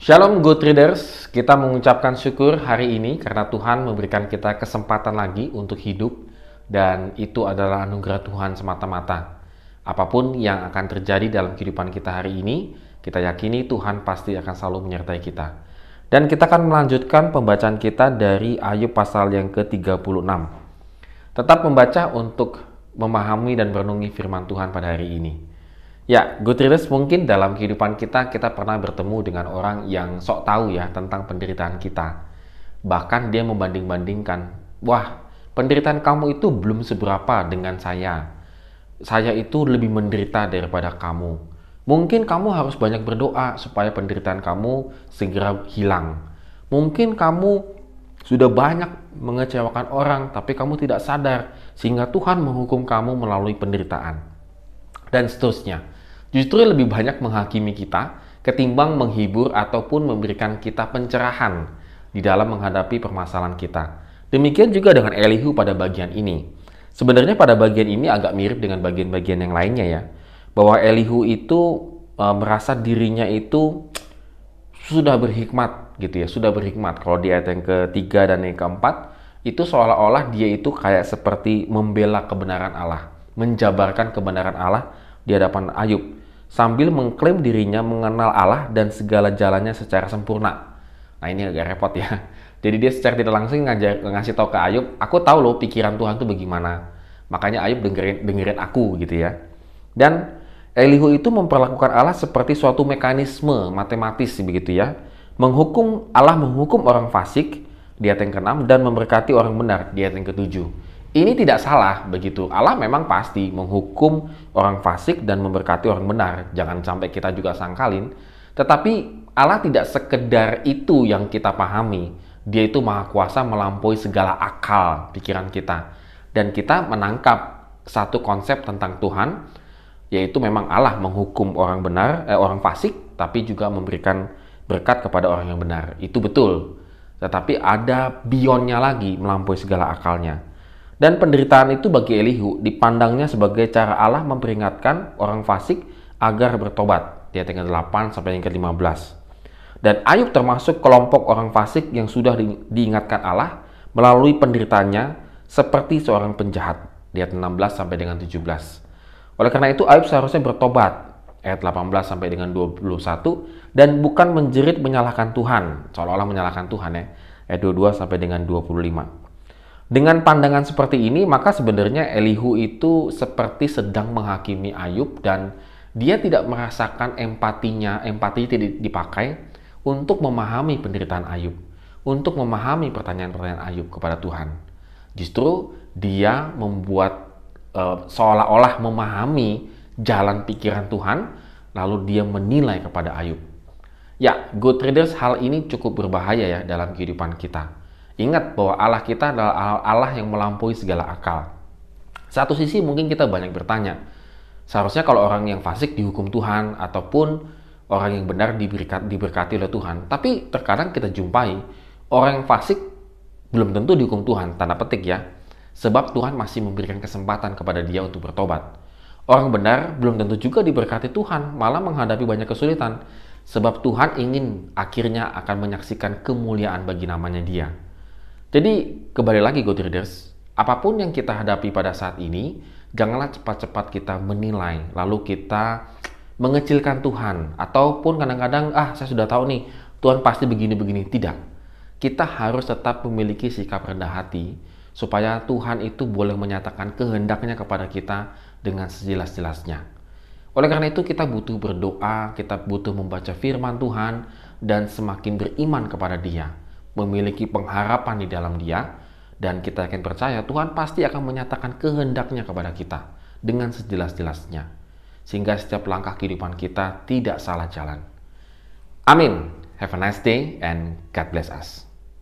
Shalom good readers, kita mengucapkan syukur hari ini karena Tuhan memberikan kita kesempatan lagi untuk hidup dan itu adalah anugerah Tuhan semata-mata. Apa pun yang akan terjadi dalam kehidupan kita hari ini, kita yakini Tuhan pasti akan selalu menyertai kita. Dan kita akan melanjutkan pembacaan kita dari Ayub pasal yang ke-36. Tetap membaca untuk memahami dan merenungi firman Tuhan pada hari ini. Ya, good mungkin dalam kehidupan kita kita pernah bertemu dengan orang yang sok tahu ya tentang penderitaan kita. Bahkan dia membanding-bandingkan, wah penderitaan kamu itu belum seberapa dengan saya. Saya itu lebih menderita daripada kamu. Mungkin kamu harus banyak berdoa supaya penderitaan kamu segera hilang. Mungkin kamu sudah banyak mengecewakan orang, tapi kamu tidak sadar, sehingga Tuhan menghukum kamu melalui penderitaan, dan seterusnya justru lebih banyak menghakimi kita ketimbang menghibur ataupun memberikan kita pencerahan di dalam menghadapi permasalahan kita. Demikian juga dengan Elihu pada bagian ini. Sebenarnya pada bagian ini agak mirip dengan bagian-bagian yang lainnya ya. Bahwa Elihu itu e, merasa dirinya itu sudah berhikmat gitu ya, sudah berhikmat. Kalau di ayat yang ketiga dan yang keempat, itu seolah-olah dia itu kayak seperti membela kebenaran Allah, menjabarkan kebenaran Allah di hadapan Ayub sambil mengklaim dirinya mengenal Allah dan segala jalannya secara sempurna. Nah ini agak repot ya. Jadi dia secara tidak langsung ngajar, ngasih tahu ke Ayub, aku tahu loh pikiran Tuhan tuh bagaimana. Makanya Ayub dengerin, dengerin aku gitu ya. Dan Elihu itu memperlakukan Allah seperti suatu mekanisme matematis begitu ya. Menghukum Allah menghukum orang fasik di ayat yang ke-6 dan memberkati orang benar di ayat yang ke-7. Ini tidak salah begitu. Allah memang pasti menghukum orang fasik dan memberkati orang benar. Jangan sampai kita juga sangkalin. Tetapi Allah tidak sekedar itu yang kita pahami. Dia itu maha kuasa melampaui segala akal pikiran kita. Dan kita menangkap satu konsep tentang Tuhan, yaitu memang Allah menghukum orang benar, eh, orang fasik, tapi juga memberikan berkat kepada orang yang benar. Itu betul. Tetapi ada beyondnya lagi melampaui segala akalnya. Dan penderitaan itu bagi Elihu dipandangnya sebagai cara Allah memperingatkan orang fasik agar bertobat. Di ayat yang ke-8 sampai yang ke-15. Dan Ayub termasuk kelompok orang fasik yang sudah diingatkan Allah melalui penderitaannya seperti seorang penjahat. Di ayat 16 sampai dengan 17. Oleh karena itu Ayub seharusnya bertobat. Ayat 18 sampai dengan 21 dan bukan menjerit menyalahkan Tuhan, seolah-olah menyalahkan Tuhan ya. Ayat 22 sampai dengan 25. Dengan pandangan seperti ini, maka sebenarnya Elihu itu seperti sedang menghakimi Ayub dan dia tidak merasakan empatinya, empati tidak dipakai untuk memahami penderitaan Ayub, untuk memahami pertanyaan-pertanyaan Ayub kepada Tuhan. Justru dia membuat uh, seolah-olah memahami jalan pikiran Tuhan, lalu dia menilai kepada Ayub. Ya, good traders hal ini cukup berbahaya ya dalam kehidupan kita Ingat bahwa Allah kita adalah Allah yang melampaui segala akal. Satu sisi mungkin kita banyak bertanya, seharusnya kalau orang yang fasik dihukum Tuhan ataupun orang yang benar diberkati, oleh Tuhan. Tapi terkadang kita jumpai orang yang fasik belum tentu dihukum Tuhan, tanda petik ya. Sebab Tuhan masih memberikan kesempatan kepada dia untuk bertobat. Orang benar belum tentu juga diberkati Tuhan, malah menghadapi banyak kesulitan. Sebab Tuhan ingin akhirnya akan menyaksikan kemuliaan bagi namanya dia. Jadi kembali lagi go traders, apa pun yang kita hadapi pada saat ini, janganlah cepat-cepat kita menilai, lalu kita mengecilkan Tuhan, ataupun kadang-kadang ah saya sudah tahu nih Tuhan pasti begini-begini. Tidak, kita harus tetap memiliki sikap rendah hati supaya Tuhan itu boleh menyatakan kehendaknya kepada kita dengan sejelas-jelasnya. Oleh karena itu kita butuh berdoa, kita butuh membaca firman Tuhan dan semakin beriman kepada Dia memiliki pengharapan di dalam dia, dan kita yakin percaya Tuhan pasti akan menyatakan kehendaknya kepada kita dengan sejelas-jelasnya. Sehingga setiap langkah kehidupan kita tidak salah jalan. Amin. Have a nice day and God bless us.